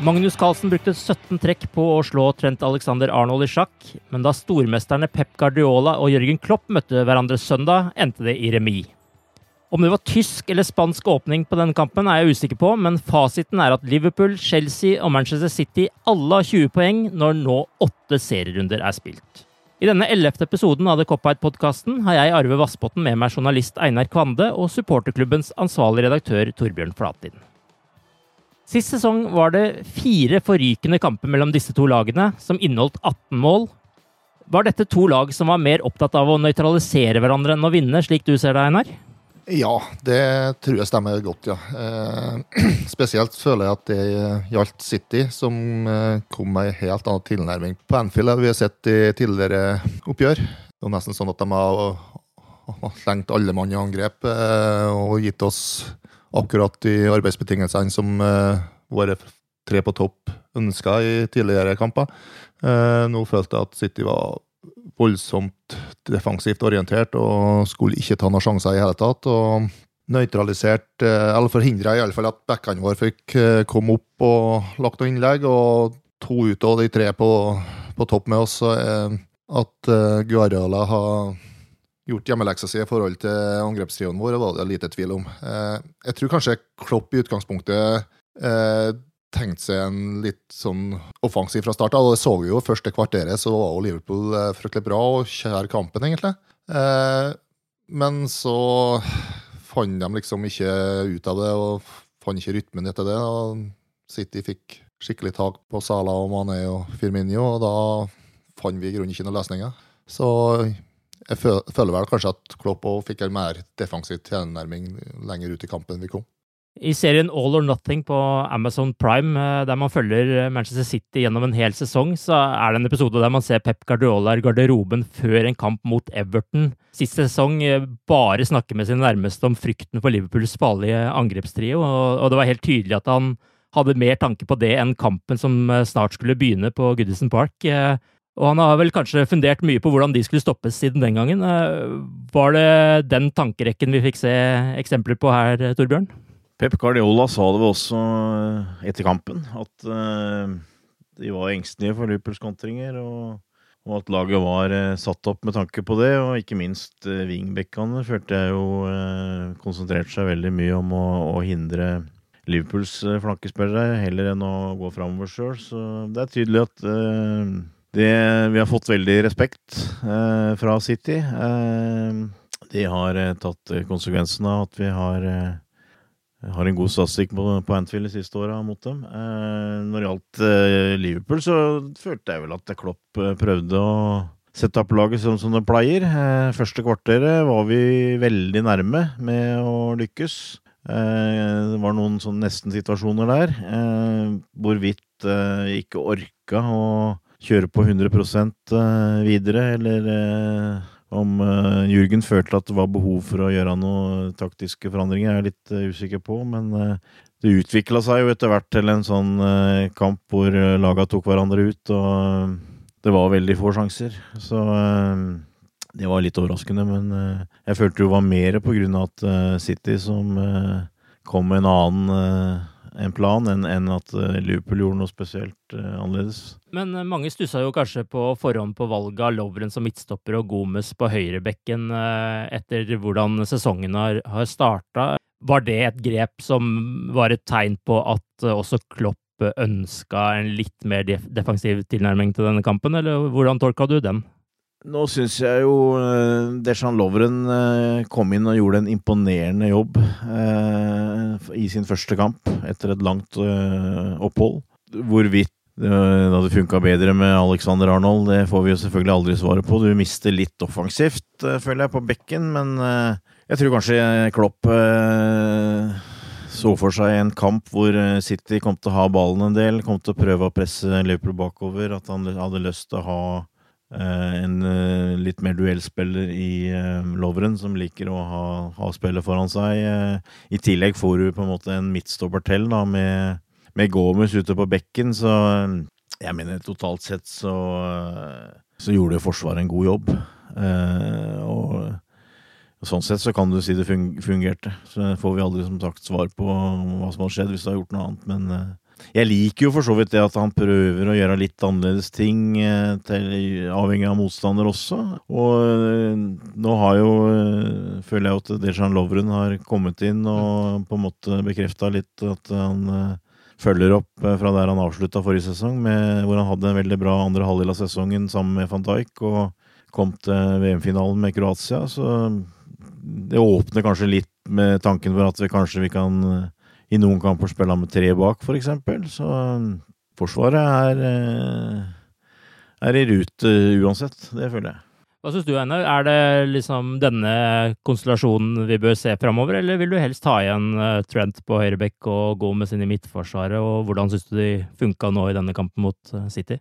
Magnus Carlsen brukte 17 trekk på å slå Trent Alexander Arnold i sjakk, men da stormesterne Pep Guardiola og Jørgen Klopp møtte hverandre søndag, endte det i remis. Om det var tysk eller spansk åpning på denne kampen, er jeg usikker på, men fasiten er at Liverpool, Chelsea og Manchester City alle har 20 poeng når nå åtte serierunder er spilt. I denne ellevte episoden av The Cop-Out-podkasten har jeg, Arve Vassbotten, med meg journalist Einar Kvande og supporterklubbens ansvarlige redaktør Torbjørn Flatin. Sist sesong var det fire forrykende kamper mellom disse to lagene, som inneholdt 18 mål. Var dette to lag som var mer opptatt av å nøytralisere hverandre enn å vinne, slik du ser det, Einar? Ja, det tror jeg stemmer godt, ja. Eh, spesielt føler jeg at det gjaldt City, som eh, kom med en helt annen tilnærming på Anfield enn vi har sett i tidligere oppgjør. Det var nesten sånn at de har, slengt alle mann i angrep eh, og gitt oss akkurat de arbeidsbetingelsene som uh, våre tre på topp ønska i tidligere kamper. Uh, nå følte jeg at City var voldsomt defensivt orientert og skulle ikke ta noen sjanser i hele tatt. og nøytralisert, eh, eller forhindra iallfall at bekkene våre fikk komme opp og lagt noen innlegg. Og to ut av de tre på, på topp med oss. At Guardiola har gjort hjemmeleksa si i forhold til angrepstrioen vår, var det lite tvil om. Jeg tror kanskje Klopp i utgangspunktet tenkte seg en litt sånn offensiv fra start. Og det så vi jo første kvarteret, så var jo Liverpool fryktelig bra og kjær kampen, egentlig. Men så fant de liksom ikke ut av det, og fant ikke rytmen etter det. og City fikk skikkelig tak på Sala og Mané og Firminio, og da fant vi i grunnen ikke noen løsninger. Så jeg føler vel kanskje at Klopp fikk en mer defensiv tilnærming lenger ut i kampen enn vi kom. I serien All or Nothing på Amazon Prime, der man følger Manchester City gjennom en hel sesong, så er det en episode der man ser Pep Guardiola i garderoben før en kamp mot Everton. Sist sesong bare snakke med sine nærmeste om frykten for Liverpools farlige angrepstrio, og det var helt tydelig at han hadde mer tanke på det enn kampen som snart skulle begynne på Goodison Park. Og han har vel kanskje fundert mye på hvordan de skulle stoppes siden den gangen. Var det den tankerekken vi fikk se eksempler på her, Torbjørn? Pep Guardiola sa det vel også etter kampen, at uh, de var engstelige for Liverpools kontringer, og, at laget var satt opp med tanke på det. Og ikke minst wingbackene følte jeg jo konsentrerte seg veldig mye om å, å hindre Liverpools flankespillere heller enn å gå framover sjøl. Så det er tydelig at det, vi har fått veldig respekt fra City. de har tatt konsekvensen av at vi har har en god statistikk på, på Anfield de siste åra mot dem. Eh, når det gjaldt eh, Liverpool, så følte jeg vel at Klopp prøvde å sette opp laget sånn som det pleier. Eh, første kvarteret var vi veldig nærme med å lykkes. Eh, det var noen sånn nesten-situasjoner der. Eh, hvorvidt eh, ikke orka å kjøre på 100% videre, eller om Jürgen følte at det var behov for å gjøre noen taktiske forandringer, jeg er litt usikker på. Men det utvikla seg jo etter hvert til en sånn kamp hvor laga tok hverandre ut. og det var veldig få sjanser. Så eh, det var litt overraskende. Men eh, jeg følte det var mer på grunn av at eh, City som kom med en annen en plan enn at Liverpool gjorde noe spesielt annerledes. Men mange stussa jo kanskje på forhånd på valget av Lovren som midtstopper og Gomes på høyrebekken etter hvordan sesongen har, har starta. Var det et grep som var et tegn på at også Klopp ønska en litt mer defensiv tilnærming til denne kampen, eller hvordan tolka du den? Nå syns jeg jo uh, Lovren uh, kom inn og gjorde en imponerende jobb uh, i sin første kamp etter et langt opphold. Hvorvidt det hadde funka bedre med Alexander Arnold, det får vi jo selvfølgelig aldri svaret på. Du mister litt offensivt, føler jeg, på bekken, men jeg tror kanskje Klopp så for seg en kamp hvor eh, City kom til å ha ballen en del, kom til å prøve å presse Liverpool bakover. At han hadde lyst til å ha eh, en eh, litt mer duellspiller i eh, Lovren, som liker å ha, ha spillet foran seg. Eh, I tillegg får du på en måte en midtstopper til da, med, med Gomez ute på bekken, så eh, jeg mener totalt sett så, så gjorde Forsvaret en god jobb. og Sånn sett så kan du si det fungerte. Så får vi aldri som sagt svar på hva som har skjedd hvis du har gjort noe annet. Men jeg liker jo for så vidt det at han prøver å gjøre litt annerledes ting, uh, til, avhengig av motstander også. Og uh, nå har jo, føler jeg at Dejan Lovren har kommet inn og på en måte bekrefta litt at han følger opp fra der han avslutta forrige sesong, med, hvor han hadde en veldig bra andre halvdel av sesongen sammen med van Dijk og kom til VM-finalen med Kroatia. så det åpner kanskje litt med tanken for at vi kanskje vi kan i noen kamper spille med tre bak, f.eks. Så um, Forsvaret er, eh, er i rute uansett. Det føler jeg. Hva syns du, Einar? Er det liksom denne konstellasjonen vi bør se framover, eller vil du helst ta igjen eh, Trent på høyrebekk og gå med sin i midtforsvaret? Og hvordan syns du de funka nå i denne kampen mot eh, City?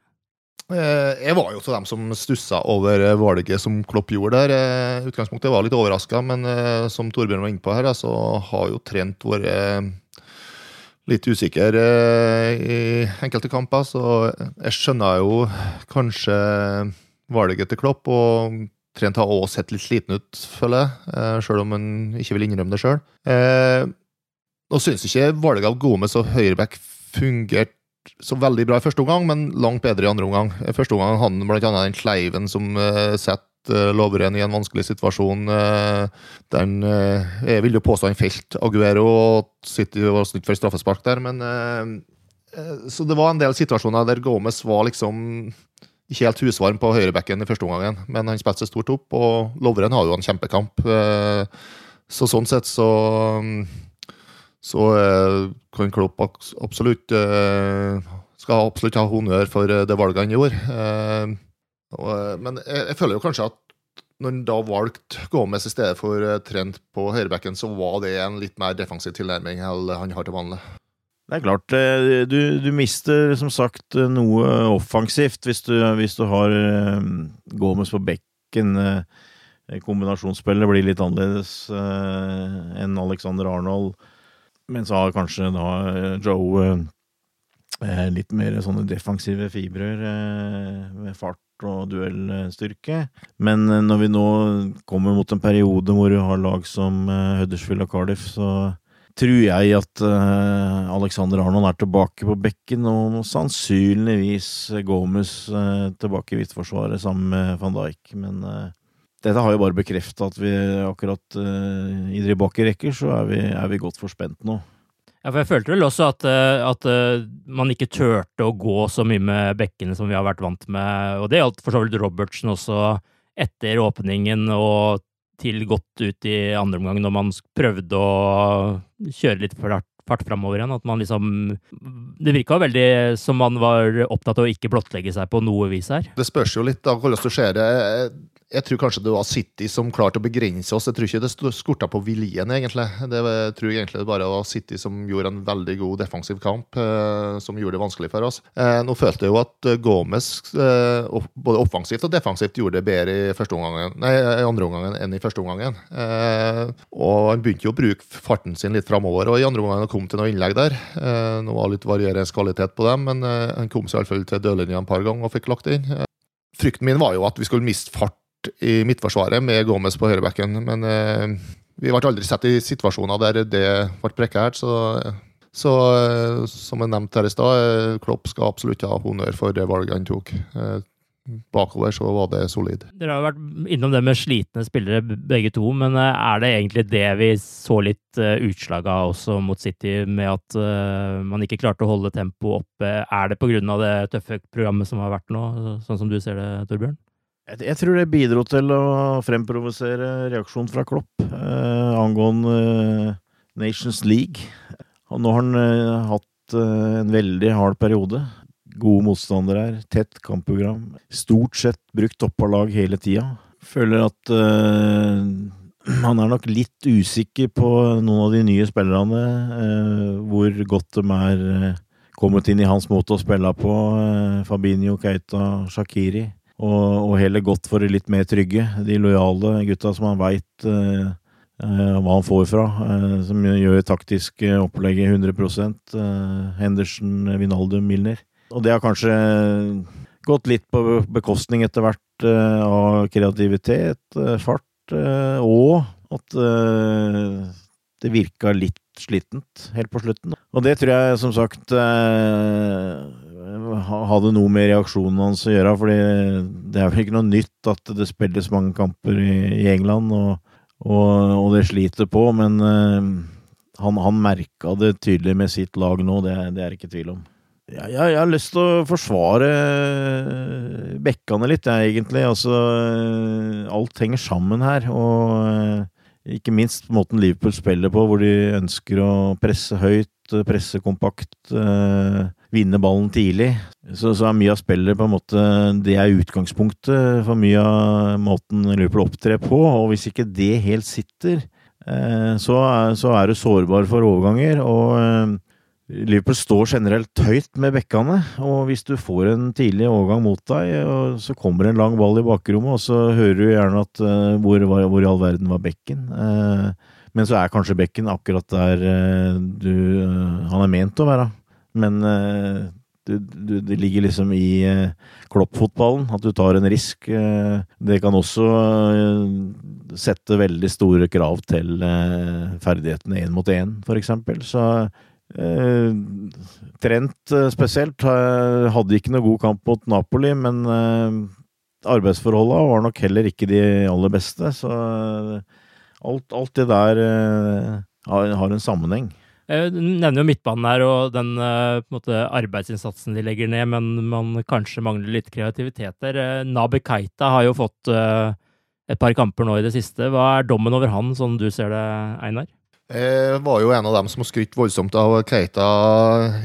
Eh, jeg var jo til dem som stussa over eh, valget som Klopp gjorde der. Eh, utgangspunktet var litt overraska, men som Torbjørn var inne på her, så har jo Trent vært litt usikker i enkelte kamper. Så jeg skjønner jo kanskje valget til Klopp. og Trent har også sett litt sliten ut, føler jeg, sjøl om han ikke vil innrømme det sjøl. Nå syns ikke valget av Gomez og høyreback fungerte så veldig bra i første omgang, men langt bedre i andre omgang. I første omgang hadde han bl.a. den sleiven som eh, setter uh, Lovren i en vanskelig situasjon. Uh, den uh, Jeg vil jo påstå han felt Aguero og City var snytt for straffespark der, men Så det var en del situasjoner der Gomez var liksom ikke helt husvarm på høyrebekken i første omgang, men han spilte seg stort opp, og Lovren har jo en kjempekamp. Så sånn sett så så eh, kan Klopp absolutt eh, skal absolutt ha honnør for eh, det valget han gjorde. Men jeg, jeg, føler jo kanskje at når han da valgte Gomez i stedet for Trent på høyrebekken, så var det en litt mer defensiv tilnærming enn han har til vanlig. Det er klart, du, du, mister som sagt noe offensivt hvis du, hvis du har Gomez på bekken. Kombinasjonsspillet blir litt annerledes enn Alexander Arnold. Men så har kanskje da eh, Joe eh, litt mer sånne defensive fibrer eh, med fart og duellstyrke. Men når vi nå kommer mot en periode hvor vi har lag som Huddersfield og Cardiff, så tror jeg at Alexander Arnold er tilbake på bekken, og sannsynligvis Gomez tilbake i Hvitforsvaret sammen med van Dijk. Men dette har jo bare bekrefta at vi akkurat i de rekker, så er vi, er vi, godt forspent nå. Ja, for jeg følte vel også at, eh, at, eh, man ikke turte å gå så mye med bekkene som vi har vært vant med, og det gjaldt for så vidt Robertsen også etter åpningen og til godt ut i andre omgang, når man prøvde å kjøre litt for fart framover igjen. At man liksom Det virka veldig som man var opptatt av å ikke blottlegge seg på noe vis her. Det spørs jo litt da hvordan du ser det jeg tror kanskje det var City som klarte å begrense oss. Jeg tror ikke det skorta på viljen, egentlig. Det jeg tror egentlig det bare var City som gjorde en veldig god defensiv kamp, eh, som gjorde det vanskelig for oss. Eh, nå følte jeg jo at eh, Gomez både offensivt og defensivt gjorde det bedre i, omgangen, nei, i andre omgangen enn i første omgangen. Og han begynte jo å bruke farten sin litt framover, og i andre omgang kom til noen innlegg der. Nå var litt varierende kvalitet på dem, men han kom seg iallfall til dørlinja et par ganger og fikk lagt inn. Frykten min var jo at vi skulle miste fart i midtforsvaret med Gomez på høyrebacken, men eh, vi ble aldri sett i situasjoner der det ble prekært. Så, så eh, som jeg nevnte her i stad, eh, Klopp skal absolutt ha honnør for det valget han tok. Eh, bakover så var det solid. Dere har vært innom det med slitne spillere begge to, men eh, er det egentlig det vi så litt eh, utslag av også mot City, med at man ikke klarte å holde tempoet oppe? Er det pga. det tøffe programmet som har vært nå, sånn som du ser det, Torbjørn? Jeg, jeg, tror det bidro til å fremprovosere reaksjon fra Klopp eh, angående eh, Nations League. Og nå har han eh, hatt eh, en veldig hard periode. Gode motstandere her, tett kampprogram. Stort sett brukt toppalag hele tida. Føler at eh, han er nok litt usikker på noen av de nye spillerne. Eh, hvor godt de er kommet inn i hans måte å spille på. Fabinho, Keita, Shakiri og, og heller gått for det litt mer trygge. De lojale gutta som han veit uh, uh, hva han får fra. eh, som gjør taktisk opplegget 100 eh, Henderson, Vinaldum, Milner. Og det har kanskje gått litt på bekostning etter hvert av kreativitet, fart, og at det virka litt slitent helt på slutten. Og det tror jeg som sagt hadde noe med reaksjonen hans å gjøre. fordi det er vel ikke noe nytt at det spilles mange kamper i, England, og, og, og, det sliter på. Men uh, han, han merka det tydelig med sitt lag nå, det, det er det ikke tvil om. Ja, jeg, jeg, har lyst til å forsvare bekkene litt, jeg, egentlig. Altså, alt henger sammen her. Og ikke minst måten Liverpool spiller på, hvor de ønsker å presse høyt, presse kompakt. Vinne ballen tidlig. Så, så, er mye av spillet på en måte Det er utgangspunktet for mye av måten Liverpool opptrer på. Og hvis ikke det helt sitter, eh, så, så, er, du sårbar for overganger. Og eh, Liverpool står generelt høyt med bekkene. Og hvis du får en tidlig overgang mot deg, så kommer en lang ball i bakrommet, og så hører du gjerne at eh, hvor, hvor, i all verden var bekken? men så er kanskje bekken akkurat der du, han er ment å være. Men uh, du, det ligger liksom i uh, kloppfotballen at du tar en risk. Uh, det kan også sette veldig store krav til ferdighetene én mot én, f.eks. Så Trent spesielt hadde ikke noe god kamp mot Napoli, men arbeidsforholda var nok heller ikke de aller beste. Så alt, alt det der har en sammenheng. Eh, du nevner jo midtbanen her og den eh, måte, arbeidsinnsatsen de legger ned, men man kanskje mangler litt kreativitet der. Eh, Nabi Keita har jo fått et par kamper nå i det siste. Hva er dommen over han, sånn du ser det, Einar? Jeg var jo en av dem som har skrytt voldsomt av Keita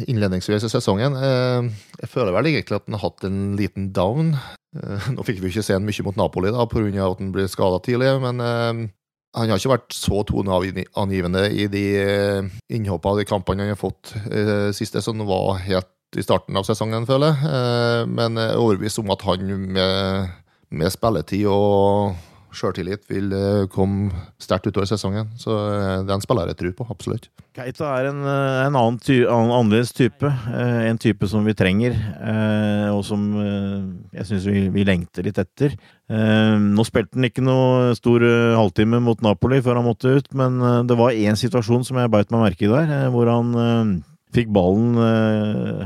innledningsvis i sesongen. Jeg føler vel egentlig at han har hatt en liten down. Nå fikk vi ikke se han mye mot Napoli da, pga. at han ble skada tidlig, men han har ikke vært så toneangivende i de eh, innhoppene og de kampene han har fått eh, siste, som var helt i starten av sesongen, føler jeg. Eh, men jeg er overbevist om at han med, med spilletid og sjøltillit vil eh, komme sterkt utover sesongen. Så den det er en spiller jeg tror på, absolutt. Keita er en, eh, en annen ty annerledes type. En type som vi trenger, og som jeg syns vi, vi, lengter litt etter. Nå spilte han ikke noe stor halvtime mot Napoli før han måtte ut, men det var én situasjon som jeg beit meg merke i der, hvor han fikk ballen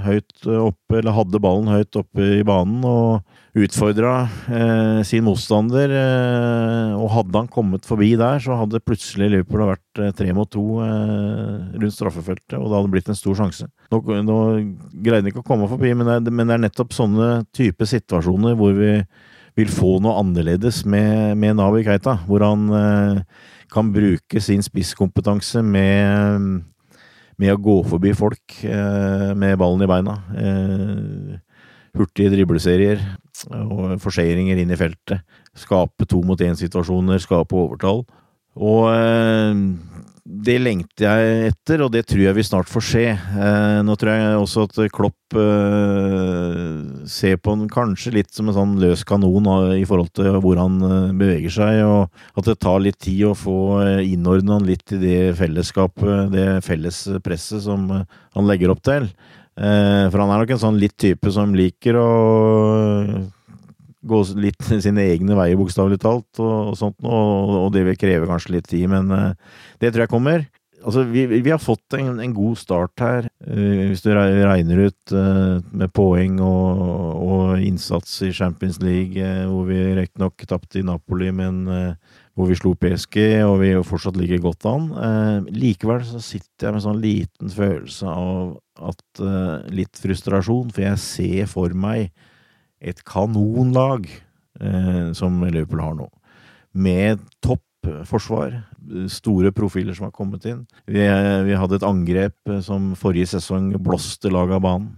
høyt oppe, eller hadde ballen høyt oppe i banen. og utfordra eh, sin motstander. Eh, og hadde han kommet forbi der, så hadde plutselig Liverpool vært eh, tre mot to eh, rundt straffefeltet, og det hadde blitt en stor sjanse. Nå, nå greide han ikke å komme forbi, men det, er, men det, er, nettopp sånne type situasjoner hvor vi vil få noe annerledes med, med Navi Keita. Hvor han eh, kan bruke sin spisskompetanse med med å gå forbi folk eh, med ballen i beina. Eh, hurtige dribleserier og forseringer inn i feltet. Skape to mot én-situasjoner, skape overtall. Og eh, det lengter jeg etter, og det tror jeg vi snart får se. Eh, nå tror jeg også at Klopp eh, ser på han kanskje litt som en sånn løs kanon i forhold til hvor han beveger seg, og at det tar litt tid å få innordna han litt i det fellesskapet, det felles presset som han legger opp til. Eh, for han er nok en sånn litt type som liker å gå litt sine egne veier, bokstavelig talt, og, og sånt, og, og, det vil kreve kanskje litt tid, men uh, det tror jeg kommer. Altså, vi, vi har fått en, en, god start her, hvis du regner ut med poeng og, og, innsats i Champions League, hvor vi riktignok tapte i Napoli, men hvor vi slo PSG, og vi fortsatt ligger godt an. likevel så sitter jeg med sånn liten følelse av at litt frustrasjon, for jeg ser for meg et kanonlag eh, som Liverpool har nå. Med topp forsvar, store profiler som har kommet inn. Vi, vi hadde et angrep som forrige sesong blåste laget av banen.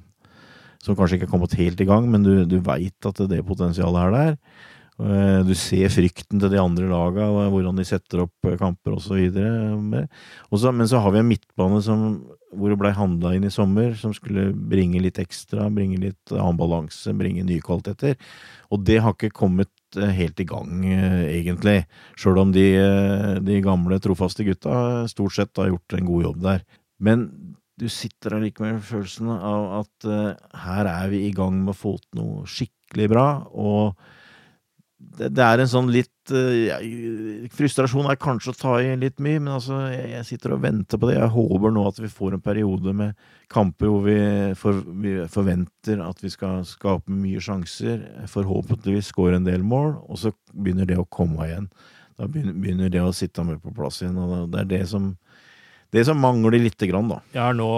Som kanskje ikke har kommet helt i gang, men du, du veit at det potensialet er der. Eh, du ser frykten til de andre laga, hvordan de setter opp kamper osv. Men så har vi en midtbane som hvor det blei handla inn i sommer, som skulle bringe litt ekstra, bringe litt annen balanse, bringe nye kvaliteter. Og det har ikke kommet eh, helt i gang, eh, egentlig. Sjøl om de, eh, de, gamle, trofaste gutta stort sett har gjort en god jobb der. Men du sitter allikevel med følelsen av at her er vi i gang med å få til noe skikkelig bra, og det, det, er en sånn litt uh, Frustrasjon er kanskje å ta i litt mye, men altså, jeg, jeg, sitter og venter på det. Jeg håper nå at vi får en periode med kamper hvor vi, for, vi forventer at vi skal skape mye sjanser, forhåpentligvis skåre en del mål, og så begynner det å komme igjen. Da begynner, det å sitte mer på plass igjen, og det er det som, det som mangler lite grann, da. Jeg har nå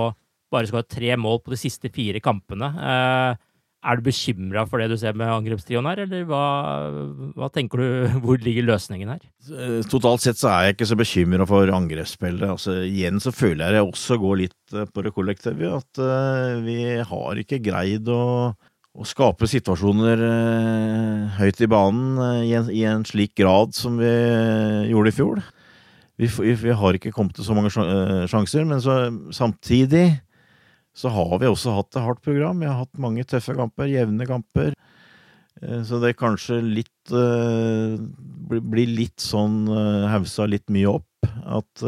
bare skåret tre mål på de siste fire kampene. Uh, er du bekymra for det du ser med angrepstrioen her, eller hva, hva, tenker du, hvor ligger løsningen her? Eh, totalt sett så er jeg ikke så bekymra for angrepsspillet. Altså, igjen så føler jeg det også går litt eh, på det kollektive, at uh, vi har ikke greid å, å skape situasjoner uh, høyt i banen uh, i, en, i, en, slik grad som vi gjorde i fjor. Vi, vi har ikke kommet til så mange sjanser, men så, samtidig så har vi også hatt et hardt program. Vi har hatt mange tøffe kamper, jevne kamper. Eh, så det kanskje litt uh, Blir litt sånn uh, hausa litt mye opp. At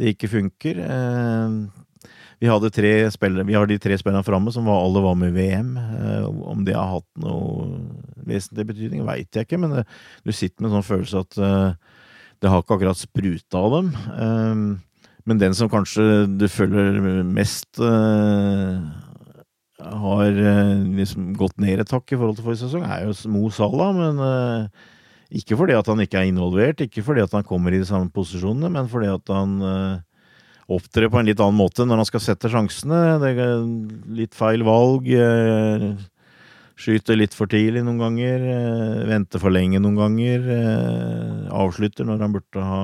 det ikke funker. Vi, hadde tre spillere, vi har de tre spillerne framme som var, alle var med i VM. om det har hatt noe vesentlig betydning, veit jeg ikke, men det, du sitter med en sånn følelse at det har ikke akkurat spruta av dem. Men den som kanskje du føler mest uh, har uh, liksom gått ned et hakk i forhold til forrige sesong, er jo Mo Salah. Men uh, ikke fordi at han ikke er involvert, ikke fordi at han kommer i de samme posisjonene, men fordi at han opptrer på en litt annen måte når han skal sette sjansene. Det er litt feil valg. Skyter litt for tidlig noen ganger. Venter for lenge noen ganger. Avslutter når han burde ha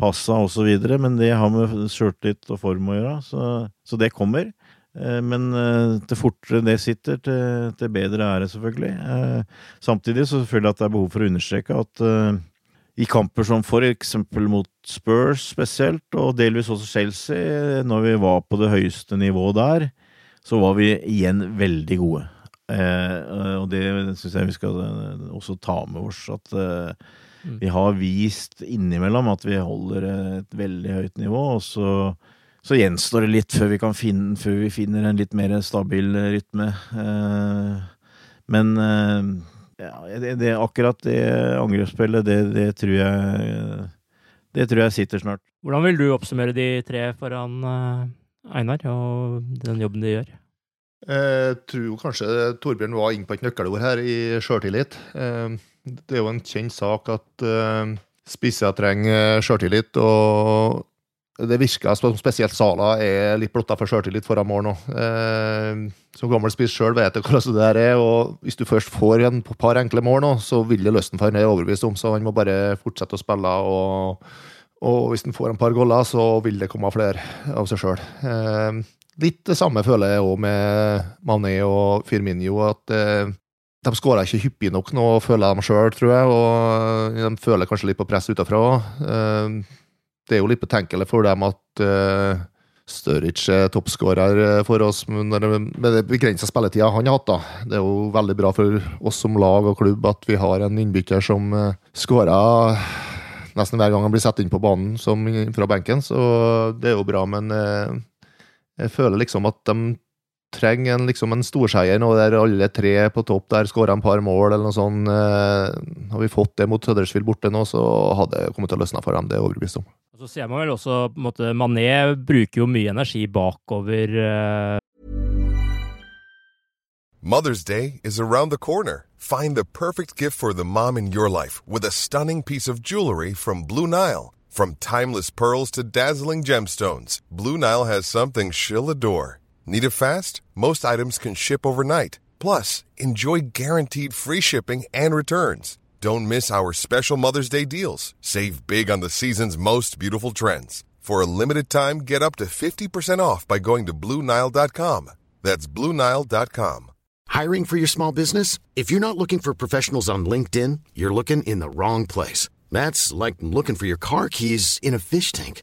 passa osv., men det har med sjøltillit og form å gjøre, så, så det kommer. Eh, men eh, til fortere det sitter, til, til bedre er det selvfølgelig. Eh, samtidig så føler jeg at det er behov for å understreke at i kamper som for eksempel mot Spurs spesielt, og delvis også Chelsea, når vi var på det høyeste nivået der, så var vi igjen veldig gode. og det syns jeg vi skal også ta med oss, at. Vi har vist innimellom at vi holder et veldig høyt nivå, og så, så gjenstår det litt før vi, finne, før vi, finner en litt mer stabil rytme. Eh, men eh, ja, det, det, akkurat det angrepsspillet, det, det, tror jeg Det tror jeg sitter snart. Hvordan vil du oppsummere de tre foran eh, Einar, og den jobben de gjør? Jeg tror kanskje Torbjørn var inne på et nøkkelord her, i sjøltillit. Det er jo en kjent sak at uh, spisser trenger sjøltillit, og det virker som spesielt Sala er litt blotta for sjøltillit foran mål nå. Uh, som gammel spiss sjøl vet jeg hvordan det der er, og hvis du først får en par enkle mål nå, så vil det løsne for han, er overbevist om, så han må bare fortsette å spille og, Og hvis han får en par goller, så vil det komme flere av seg sjøl. Eh, litt det samme føler jeg òg med Mané og Firminio. At eh, de skårer ikke hyppig nok nå, føler de sjøl, tror jeg. Og de føler kanskje litt på press utafra. Eh, det er jo litt betenkelig for dem at eh, Sturridge er toppskårer for oss med den begrensa spilletida han har hatt. da. Det er jo veldig bra for oss som lag og klubb at vi har en innbytter som skårer nesten hver gang han blir satt inn på banen fra benken, så det er jo bra. Men jeg føler liksom at de trenger en, liksom en storseier nå der alle tre på topp der skårer en par mål eller noe sånt. Eh, har vi fått det mot Huddersfield borte nå, så hadde det kommet til å løsne for dem. Det er jeg overbevist om. Så ser man vel også på en måte, Mané bruker jo mye energi bakover. Uh... Mother's Day is around the corner. Find the perfect gift for the mom in your life with a stunning piece of jewelry from Blue Nile. From timeless pearls to dazzling gemstones, Blue Nile has something she'll adore. Need it fast? Most items can ship overnight. Plus, enjoy guaranteed free shipping and returns. Don't miss our special Mother's Day deals. Save big on the season's most beautiful trends. For a limited time, get up to 50% off by going to Bluenile.com. That's Bluenile.com. Hiring for your small business? If you're not looking for professionals on LinkedIn, you're looking in the wrong place. That's like looking for your car keys in a fish tank.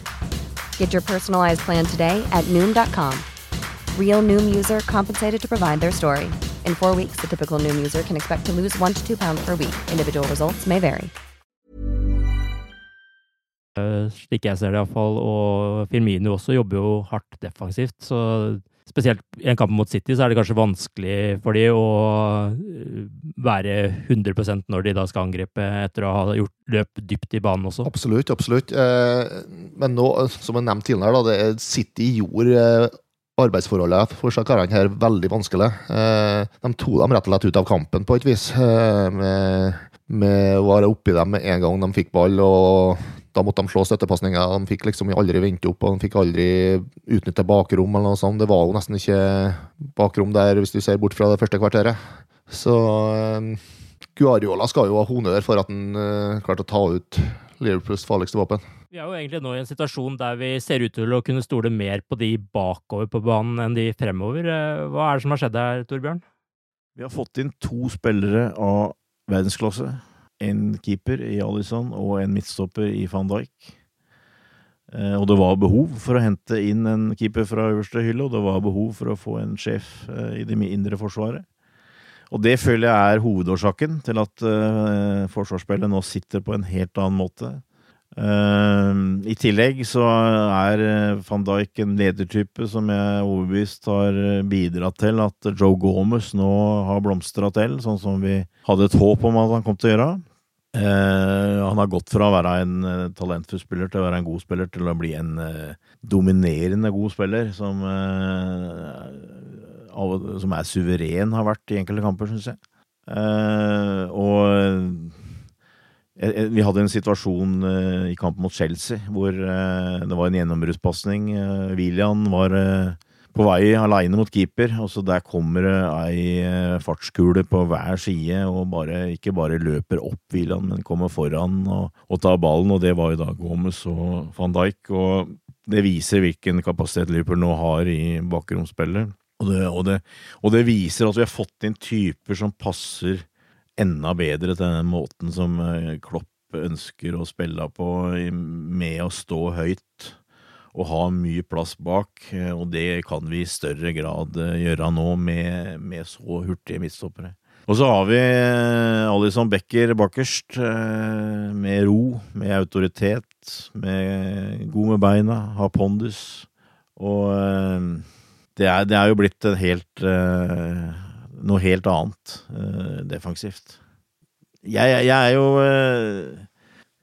Get your personalized plan today at Noom.com. Real Noom user compensated to provide their story. In four weeks, the typical Noom user can expect to lose one to two pounds per week. Individual results may vary. Uh, slik jeg ser det iallfall, og Firmino også jobber jo hardt defensivt. Så spesielt i en kamp mot City så er det kanskje vanskelig for de å uh, være 100% når de da skal angripe etter å ha gjort løp dypt i banen også. Absolutt, absolutt. Eh, men nå, som jeg nevnte tidligere, da, det City gjorde eh, arbeidsforholdet for disse karene her veldig vanskelig. Eh, de tok dem rett og slett ut av kampen på et vis. Eh, med, med å være oppi dem med en gang de fikk ball. og da måtte de slå støttepasninger. De fikk liksom aldri vente opp, og de fikk aldri utnytte bakrom. eller noe sånt. Det var jo nesten ikke bakrom der, hvis du ser bort fra det første kvarteret. Så um, Guardiola skal jo ha honnør for at han uh, klarte å ta ut Liverpools farligste våpen. Vi er jo egentlig nå i en situasjon der vi ser ut til å kunne stole mer på de bakover på banen enn de fremover. Hva er det som har skjedd her, Torbjørn? Vi har fått inn to spillere av verdensklasse en keeper i Alison og en midtstopper i van Dijk. Eh, og det var behov for å hente inn en keeper fra øverste hylle, og det var behov for å få en sjef eh, i det indre forsvaret. Og det føler jeg er hovedårsaken til at uh, forsvarsspillet nå sitter på en helt annen måte. I tillegg så er van Dijk en ledertype som jeg er overbevist har bidratt til at Joe Gomez nå har blomstra til, sånn som vi hadde et håp om at han kom til å gjøre. Uh, han har gått fra å være en uh, talentfull spiller til å være en god spiller til å bli en uh, dominerende god spiller som, som er suveren, har vært i enkelte kamper, syns jeg. og vi hadde en situasjon i kampen mot Chelsea hvor det var en gjennombruddspasning. William var på vei aleine mot keeper, og der kommer det ei fartskule på hver side og bare, ikke bare løper opp William, men kommer foran og, og, tar ballen, og det var jo da Gomez og van Dijk. Og det viser hvilken kapasitet Liverpool nå har i bakromsspillet. Og og, og det viser at vi har fått inn typer som passer enda bedre til den måten som eh, Klopp ønsker å spille på, med å stå høyt og ha mye plass bak. Eh, og det kan vi i større grad eh, gjøre nå, med, med så hurtige midtstoppere. Og så har vi Alison Becker bakerst, med ro, med autoritet, med god med beina, har pondus. Og det er, det er jo blitt helt noe helt annet defensivt. Jeg, jeg, er jo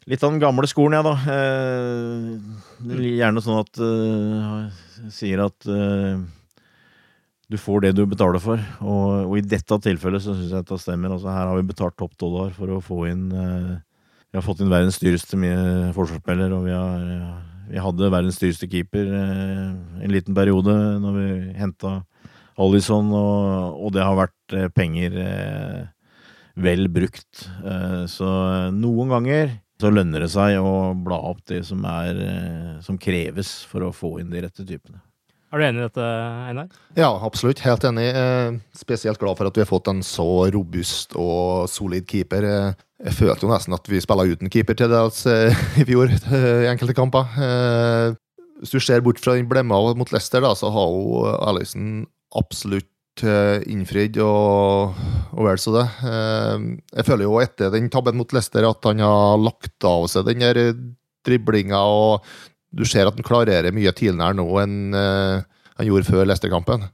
litt av den gamle skolen, jeg, da. Uh, gjerne sånn at uh, sier at du får det du betaler for. Og, og i dette tilfellet så syns jeg det stemmer. Altså, her har vi betalt topp dollar for å få inn Vi har fått inn verdens dyreste forsvarsspiller, og vi, har, vi hadde verdens dyreste keeper en liten periode når vi henta Alison, og, og, det har vært eh, penger eh, vel brukt. Eh, så noen ganger så lønner det seg å bla opp det som, er, som kreves for å få inn de rette typene. Er du enig i dette, Einar? Ja, absolutt. Helt enig. Spesielt glad for at vi har fått en så robust og solid keeper. Jeg følte jo nesten at vi spilla uten keeper til dels i fjor, i enkelte kamper. Hvis du ser bort fra den blemma mot Leicester, da, så har jo Alison absolutt uh, innfridd, og, og vel så det. Uh, jeg føler jo etter den tabben mot Leicester at han har lagt av seg den der driblinga, og du ser at han klarerer mye tidligere nå enn han gjorde før Leicester-kampen.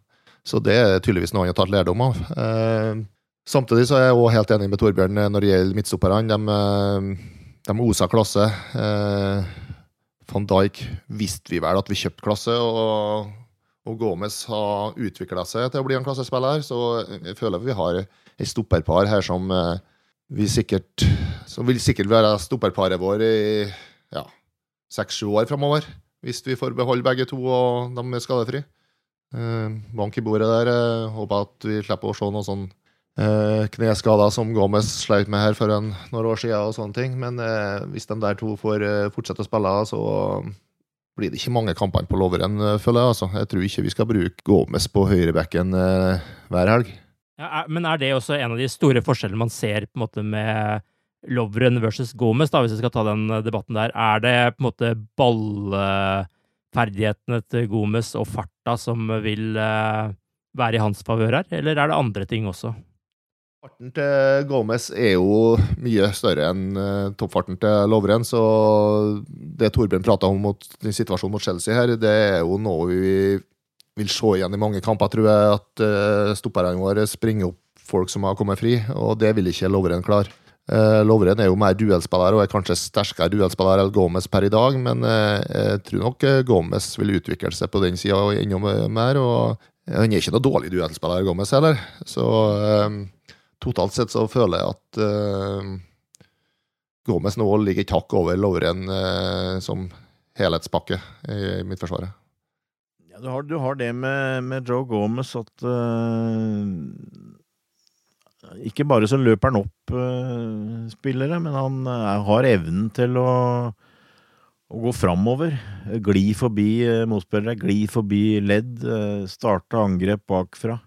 Så det er tydeligvis noe han har tatt lærdom av. Samtidig så er jeg også helt enig med Torbjørn når det gjelder midtstopperne. De, de oser klasse. Van Dijk visste vi vel at vi kjøpte klasse, og og Gomez har utvikla seg til å bli en klassespiller, så jeg føler vi har et stopperpar her som eh, vi sikkert Som vil sikkert være stopperparet vår i ja, seks-sju år framover. Hvis vi får beholde begge to og de er skadefrie. Eh, bank i bordet der. Eh, håper at vi slipper å se noen sånn eh, kneskader som Gomez sleit med her for en, noen år siden, og sånne ting. Men hvis de der to får fortsette å spille, så blir det ikke mange kampene på Loveren, eh, føler jeg. altså. Jeg tror ikke vi skal bruke Gomez på høyrebekken eh, hver helg. Ja, men er det også en av de store forskjellene man ser på en måte med Lovren versus Gomez, da, hvis vi skal ta den eh, debatten der? Er det på en måte ballferdighetene til Gomez og farta som vil eh, være i hans favør her, eller er det andre ting også? Farten til Gomez er jo mye større enn uh, toppfarten til Lovren, så det Torbjørn prata om mot situasjonen mot Chelsea her, det er jo noe vi vil se igjen i mange kamper, tror jeg. At uh, stopperne våre springer opp folk som har kommet fri, og det vil ikke Lovren klare. Uh, Lovren er jo mer duellspiller og er kanskje sterkere duellspiller enn Gomez per i dag, men uh, jeg tror nok Gomez vil utvikle seg på den sida enda mer. og Han er ikke noe dårlig duellspiller, Gomez heller. Så totalt sett så føler jeg at uh, Gomez nå ligger et hakk over Lovren uh, som helhetspakke i, i midtforsvaret. Ja, du, har, du har det med, med, Joe Gomez at uh, Ikke bare så løper han opp uh, spillere, men han uh, har evnen til å, å gå framover. Gli forbi motspillere, gli forbi ledd, starte angrep bakfra.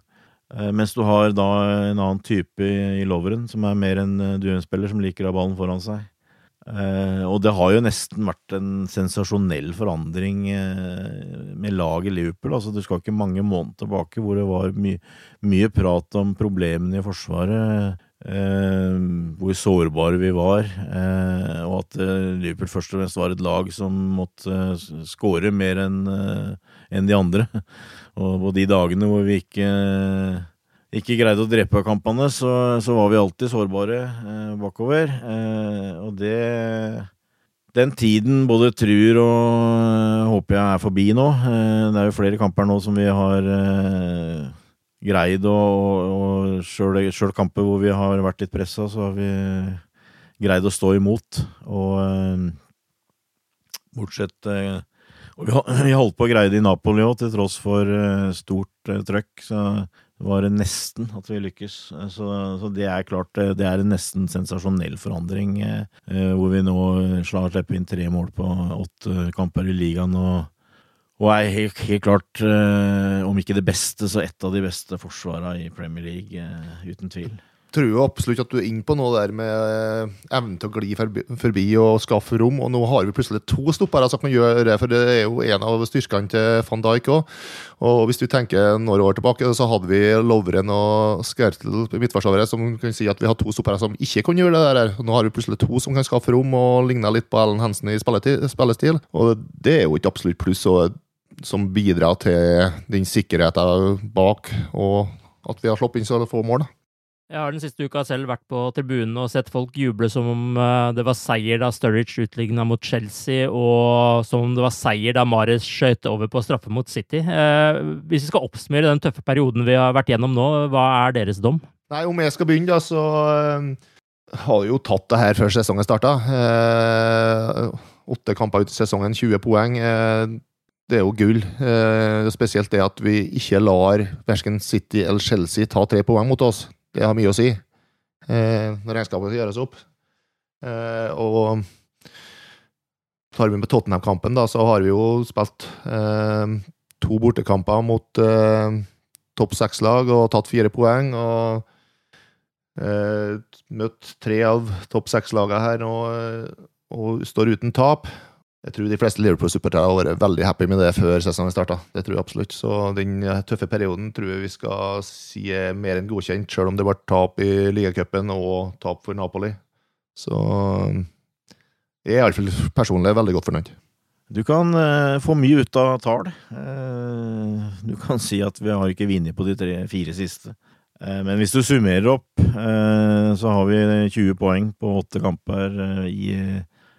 Eh, mens du har da en annen type i Loveren, som er mer en eh, duellspiller som liker å ha ballen foran seg. Eh, og det har jo nesten vært en sensasjonell forandring med laget Liverpool. Altså, du skal ikke mange måneder tilbake hvor det var my mye prat om problemene i Forsvaret. Eh, hvor sårbare vi var, eh, og at eh, Liverpool først og fremst var et lag som måtte skåre mer enn de andre. Og på de dagene hvor vi ikke, ikke greide å drepe kampene, så, så var vi alltid sårbare bakover. Og det Den tiden både tror og håper jeg er forbi nå. det er jo flere kamper nå som vi har greid å og Sjøl kamper hvor vi har vært litt pressa, så har vi greid å stå imot. Og eh, bortsett eh, og vi, holdt på å greie det i Napoli òg, til tross for eh, stort trøkk. Så var det nesten at vi lykkes. Så, så det er klart det er en nesten sensasjonell forandring, hvor vi nå slipper inn tre mål på åtte kamper i ligaen. og og er helt, helt klart, eh, om ikke det beste, så et av de beste forsvarene i Premier League, eh, uten tvil. Tror jo absolutt at du er inne på noe der med eh, evnen til å gli forbi, forbi, og skaffe rom. Og nå har vi plutselig to stoppere som kan gjøre det, for det er jo en av styrkene til van Dijk òg. Og hvis du tenker noen år tilbake, så hadde vi Lovren og Skertel midtforsvarere som kan si at vi har to stoppere som ikke kan gjøre det der. Nå har vi plutselig to som kan skaffe rom og ligner litt på Ellen Hansen i spillestil. Og det er jo ikke absolutt pluss. og som bidrar til den sikkerheten bak, og at vi har sluppet inn så få mål. Jeg har den siste uka selv vært på tribunen og sett folk juble som om eh, det var seier da Sturridge utligna mot Chelsea, og som om det var seier da Mares skøyt over på straffe mot City. Eh, hvis vi skal oppsummere den tøffe perioden vi har vært gjennom nå, hva er deres dom? Nei, Om jeg skal begynne, da, så uh, har vi jo tatt det her før sesongen starta. Åtte kamper ut i sesongen, 20 poeng. Det er jo gull. Eh, spesielt det at vi ikke lar verken City eller Chelsea ta tre poeng mot oss. Det har mye å si eh, når regnskapet gjøres opp. Eh, og tar vi med Tottenham-kampen, da, så har vi jo spilt eh, to bortekamper mot eh, topp seks-lag og tatt fire poeng. og eh, Møtt tre av topp seks-lagene her og, og står uten tap. Jeg tror de fleste Liverpool-supportere har vært veldig happy med det før sesongen starta. Det tror jeg absolutt. Så den eh, tøffe perioden tror jeg vi skal si er mer enn godkjent, selv om det ble tap i ligacupen og tap for Napoli. Så jeg er iallfall personlig veldig godt fornøyd. Du kan eh, få mye ut av tall. Eh, du kan si at vi har ikke vunnet på de tre-fire siste. Eh, men hvis du summerer opp, så har vi 20 poeng på åtte kamper i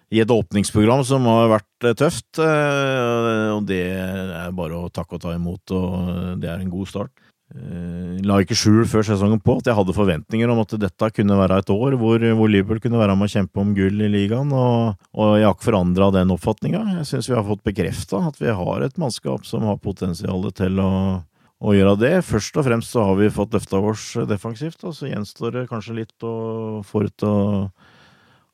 i et åpningsprogram som har vært eh, tøft. Eh, og det er bare å takke og ta imot, og det er en god start. Jeg eh, la ikke skjul før sesongen på at jeg hadde forventninger om at dette kunne være et år hvor, hvor Liverpool kunne være med å kjempe om gull i ligaen, og, og jeg har ikke forandra den oppfatninga. Jeg syns vi har fått bekrefta at vi har et mannskap som har potensial til å, å gjøre det. Først og fremst så har vi fått løfta oss defensivt, og så gjenstår det kanskje litt å få ut og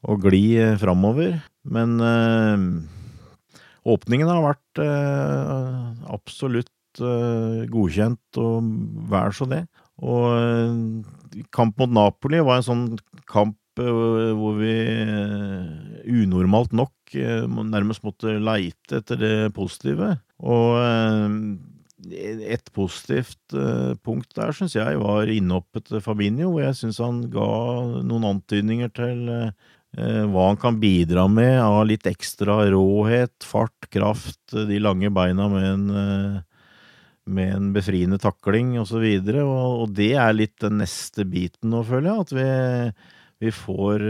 å gli eh, framover. Men øh, åpningen har vært øh, absolutt godkjent, og vær så det. Og kamp mot Napoli var en sånn kamp hvor vi unormalt nok nærmest måtte leite etter det positive. Og et positivt punkt der syns jeg var innhoppet til Fabinho, hvor jeg syns han ga noen antydninger til Eh, hva han kan bidra med av litt ekstra råhet, fart, kraft, eh, de lange beina med en, eh, med en befriende takling osv. Og, og, og det er litt den neste biten nå, føler jeg. At vi, vi får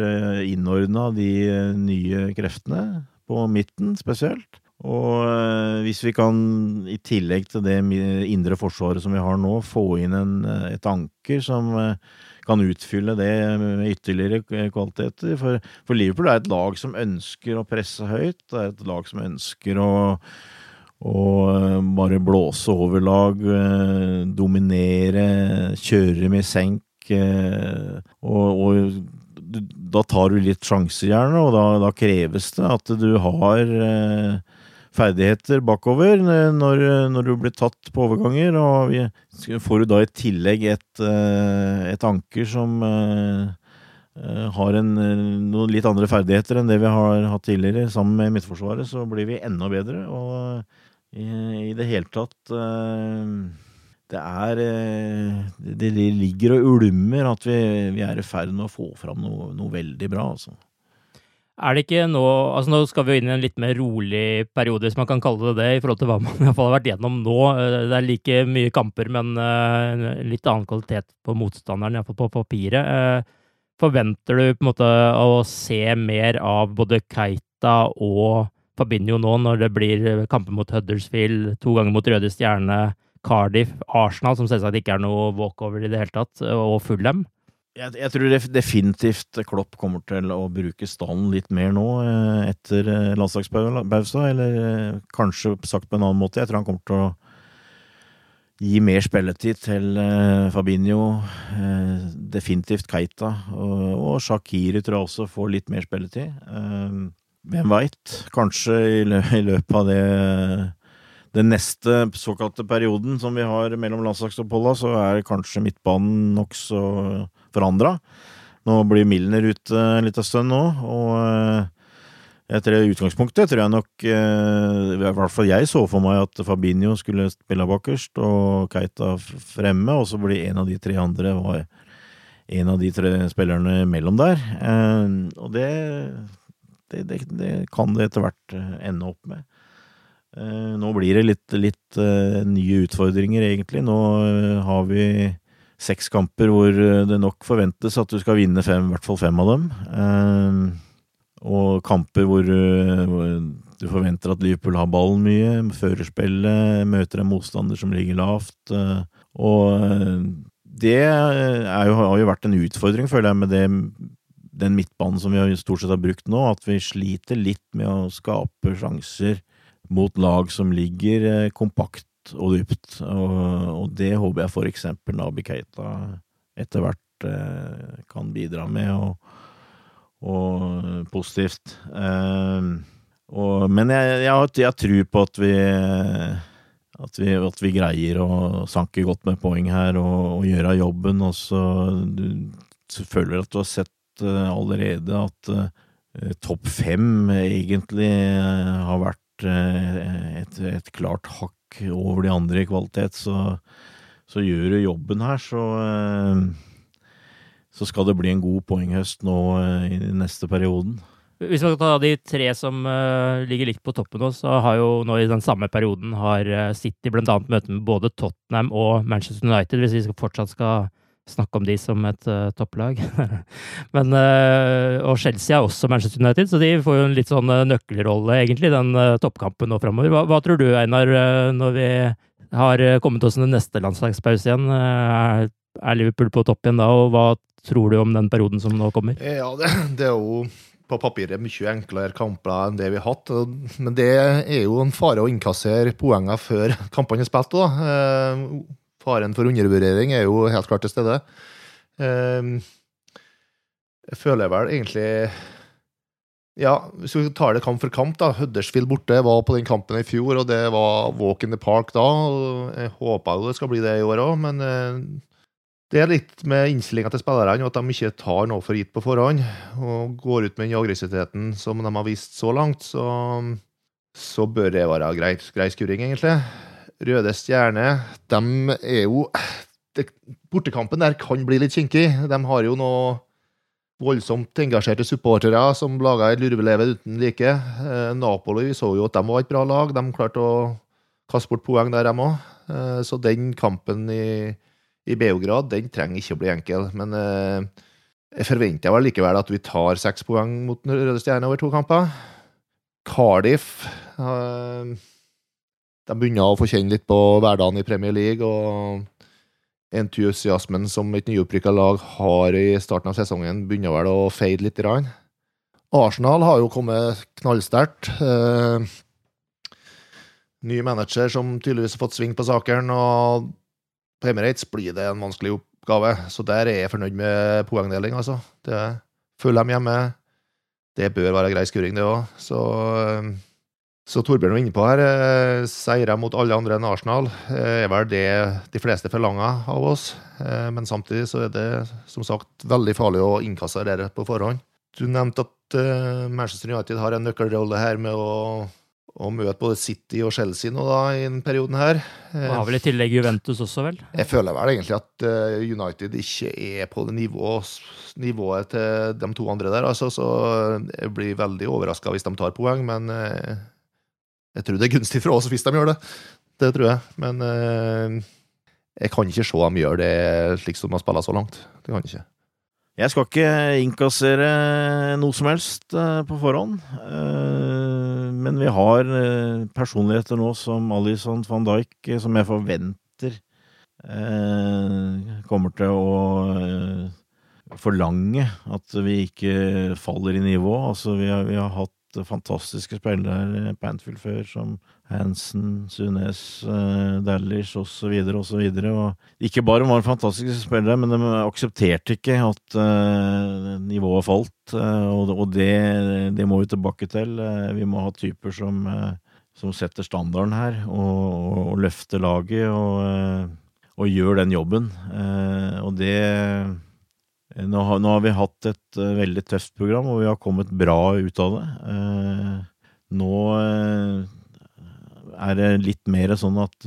innordna de nye kreftene, på midten spesielt. Og hvis vi kan, i tillegg til det indre forsvaret som vi har nå, få inn en, et anker som kan utfylle det med ytterligere kvaliteter. For, for, Liverpool er et lag som ønsker å presse høyt. Det er et lag som ønsker å, å eh, bare blåse over lag, eh, dominere, kjøre med senk. Eh, og, og, da tar du litt sjanser, gjerne, og da, da kreves det at du har ferdigheter bakover når, når, du blir tatt på overganger. Og vi får du da i tillegg et, eh, et anker som eh, eh, har en, noen litt andre ferdigheter enn det vi har hatt tidligere. Sammen med Midtforsvaret så blir vi enda bedre. Og i, i det hele tatt det er det ligger og ulmer at vi, vi er i ferd med å få fram noe, noe veldig bra, altså. Er det ikke nå altså Nå skal vi jo inn i en litt mer rolig periode, hvis man kan kalle det det, i forhold til hva man i hvert fall har vært gjennom nå. Eh, det er like mye kamper, men uh, litt annen kvalitet på motstanderen, iallfall på papiret. Uh, forventer du på en måte å se mer av både Keita og Fabinho nå, når det blir kamper mot Huddersfield, to ganger mot Røde Stjerne, Cardiff, Arsenal, som selvsagt ikke er noe walkover i det hele tatt, og Fulham? Jeg, jeg, tror definitivt Klopp kommer til å bruke stallen litt mer nå eh, etter eh, landslagspausa, eller eh, kanskje sagt på en annen måte. Jeg tror han kommer til å gi mer spilletid til Fabinho, definitivt Keita, og, Shakiri tror jeg også får litt mer spilletid. Hvem veit? Kanskje i løpet av det den neste såkalte perioden som vi har mellom landslagsoppholda, så er kanskje midtbanen nokså forandra. Nå blir Milner ute en liten stund nå, og eh, etter det utgangspunktet tror jeg nok eh, I hvert fall jeg så for meg at Fabinho skulle spille bakerst og Keita fremme, og så blir en av de tre andre var en av de tre spillerne mellom der. Eh, og det, det, det, det kan det etter hvert ende opp med. Nå blir det litt, litt nye utfordringer, egentlig. Nå har vi seks kamper hvor eh, det nok forventes at du skal vinne fem, i hvert fall fem av dem. Eh, og kamper eh, hvor, du forventer at Liverpool har ballen mye, førerspillet, møter en motstander som ligger lavt. og det jo, har jo vært en utfordring, føler jeg, med det, den midtbanen som vi stort sett har brukt nå, at vi sliter litt med å skape sjanser mot lag som ligger kompakt og dypt. Og, og det håper jeg for eksempel Nabi Keita etter hvert eh, kan bidra med, og, og positivt. Eh, og, men jeg, jeg, jeg tror på at vi, at vi, at vi greier å sanke godt med poeng her og, og gjøre jobben. Og så du, du føler at du har sett uh, allerede at uh, topp fem egentlig uh, har vært et, et, klart hakk over de andre i kvalitet, så, så gjør du jobben her, så eh, så skal det bli en god poenghøst nå eh, i neste perioden. Hvis vi skal ta de tre som uh, ligger litt på toppen nå, så har jo nå i den samme perioden har City bl.a. møte med både Tottenham og Manchester United, hvis vi skal fortsatt skal snakke om de som et uh, topplag. Men, uh, og Chelsea er også Manchester United, så de får jo en litt sånn uh, nøkkelrolle, egentlig, den toppkampen nå framover. Hva, hva, tror du, Einar, når vi har kommet oss til neste landslagspause igjen? Er, er Liverpool på topp igjen da, og hva tror du om den perioden som nå kommer? Ja, det, det er jo på papiret mye enklere kamper enn det vi har hatt. Men det er jo en fare å innkassere poenger før kampene er spilt. Da faren for undervurdering er jo helt klart til stede. Ehm, jeg føler vel egentlig Ja, hvis vi tar det kamp for kamp, da. Huddersfield borte var på den kampen i fjor, og det var walk in the park da. og Jeg håper jo det skal bli det i år òg, men eh, det er litt med innstillinga til spillerne, at de ikke tar noe for gitt på forhånd og går ut med den aggressiviteten som de har vist så langt, så, så bør det være grei skuring, egentlig. Røde Stjerne, de er jo det, Bortekampen der kan bli litt kinkig. De har jo noe voldsomt engasjerte supportere som laga et lurveleve uten like. Eh, Napoli så jo at de var et bra lag. De klarte å kaste bort poeng der, de òg. Eh, så den kampen i, i Beograd den trenger ikke å bli enkel. Men eh, jeg forventer vel likevel at vi tar seks poeng mot Røde Stjerne over to kamper. Cardiff eh, de begynner å få kjenne litt på hverdagen i Premier League. og Entusiasmen som et nyopprykka lag har i starten av sesongen, begynner vel å fade litt. Rann. Arsenal har jo kommet knallsterkt. Eh, ny manager som tydeligvis har fått sving på sakene. og På Emirates blir det en vanskelig oppgave, så der er jeg fornøyd med poengdeling. altså. Det følger dem hjemme. Det bør være grei skuring, det òg. Så eh, så Torbjørn var inne på her, eh, seire mot alle andre enn Arsenal eh, er vel det de fleste forlanger av oss. Eh, men samtidig så er det som sagt veldig farlig å innkassere det på forhånd. Du nevnte at Manchester United har en nøkkelrolle her med å å møte både City og Chelsea nå da, i denne perioden her. Og har vel i tillegg Juventus også, vel? Jeg føler vel egentlig at United ikke er på det nivået, nivået til de to andre der. Altså, så jeg blir veldig overraska hvis de tar poeng, men jeg tror det er gunstig for oss hvis de gjør det. Det tror jeg. Men eh, jeg kan ikke se dem gjøre det slik som de har spilt så langt. Det kan jeg ikke. Jeg skal ikke innkassere noe som helst på forhånd. Men vi har personligheter nå som Alison van Dijk, som jeg forventer kommer til å forlange at vi ikke faller i nivå. Altså, vi har, vi har hatt fantastiske spillere på Anfield før, som Hansen, Sunes, uh, Dallish osv. osv. Ikke bare var de fantastiske spillere, men de aksepterte ikke at uh, nivået falt. Uh, og, og det, det, må vi tilbake til. Vi må ha typer som, som setter standarden her, og, og, og løfter laget og, og, gjør den jobben. og det nå har, nå har, vi hatt et uh, veldig tøft program, og vi har kommet bra ut av det. Uh, nå uh, er det litt mer sånn at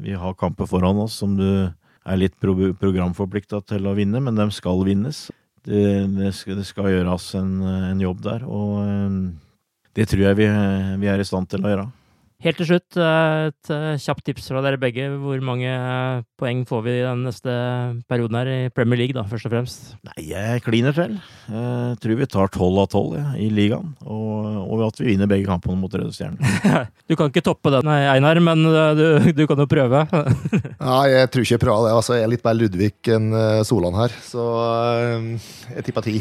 vi har kamper foran oss som du er litt pro programforplikta til å vinne, men de skal vinnes. Det, det, skal, det skal, gjøres en, en jobb der, og det tror jeg vi, vi er i stand til å gjøre. Helt til slutt, eh, et eh, kjapt tips fra dere begge. Hvor mange eh, poeng får vi i den neste perioden her i Premier League, da, først og fremst? Nei, jeg kliner til. Jeg tror vi tar tolv av tolv ja, i ligaen. Og, og, at vi vinner begge kampene mot Røde Stjerner. du kan ikke toppe den, Einar, men du, du kan jo prøve. Nei, jeg tror ikke jeg prøver det. Altså, jeg er litt mer Ludvig enn Solan her, så jeg tipper ti.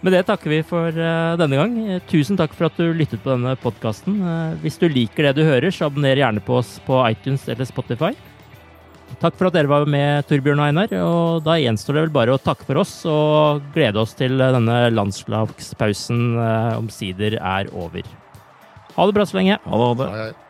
Med det takker vi for uh, denne gang. Tusen takk for at du lyttet på denne podkasten. Eh, hvis du liker det du hører, så abonner gjerne på oss på iTunes eller Spotify. Takk for at dere var med, Torbjørn og Einar. Og da gjenstår det vel bare å takke for oss og glede oss til denne landslagspausen uh, omsider er over. Ha det bra så lenge. Ha det. Ha det.